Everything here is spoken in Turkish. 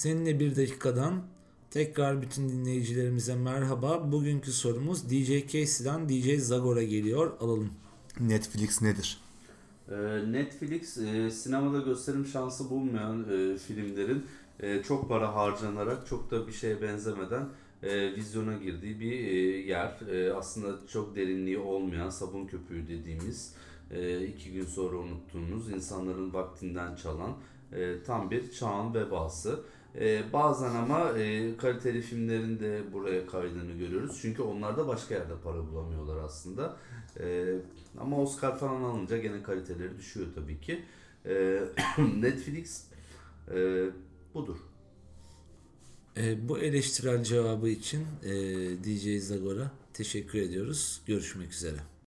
Seninle bir dakikadan tekrar bütün dinleyicilerimize merhaba. Bugünkü sorumuz DJ Casey'den DJ Zagor'a geliyor. Alalım. Netflix nedir? Ee, Netflix e, sinemada gösterim şansı bulmayan e, filmlerin e, çok para harcanarak çok da bir şeye benzemeden e, vizyona girdiği bir e, yer. E, aslında çok derinliği olmayan sabun köpüğü dediğimiz e, iki gün sonra unuttuğunuz insanların vaktinden çalan e, tam bir çağın vebası. E, bazen ama e, kaliteli filmlerin de buraya kaydığını görüyoruz. Çünkü onlar da başka yerde para bulamıyorlar aslında. E, ama Oscar falan alınca gene kaliteleri düşüyor tabii ki. E, Netflix e, budur. Ee, bu eleştirel cevabı için e, DJ Zagor'a teşekkür ediyoruz. Görüşmek üzere.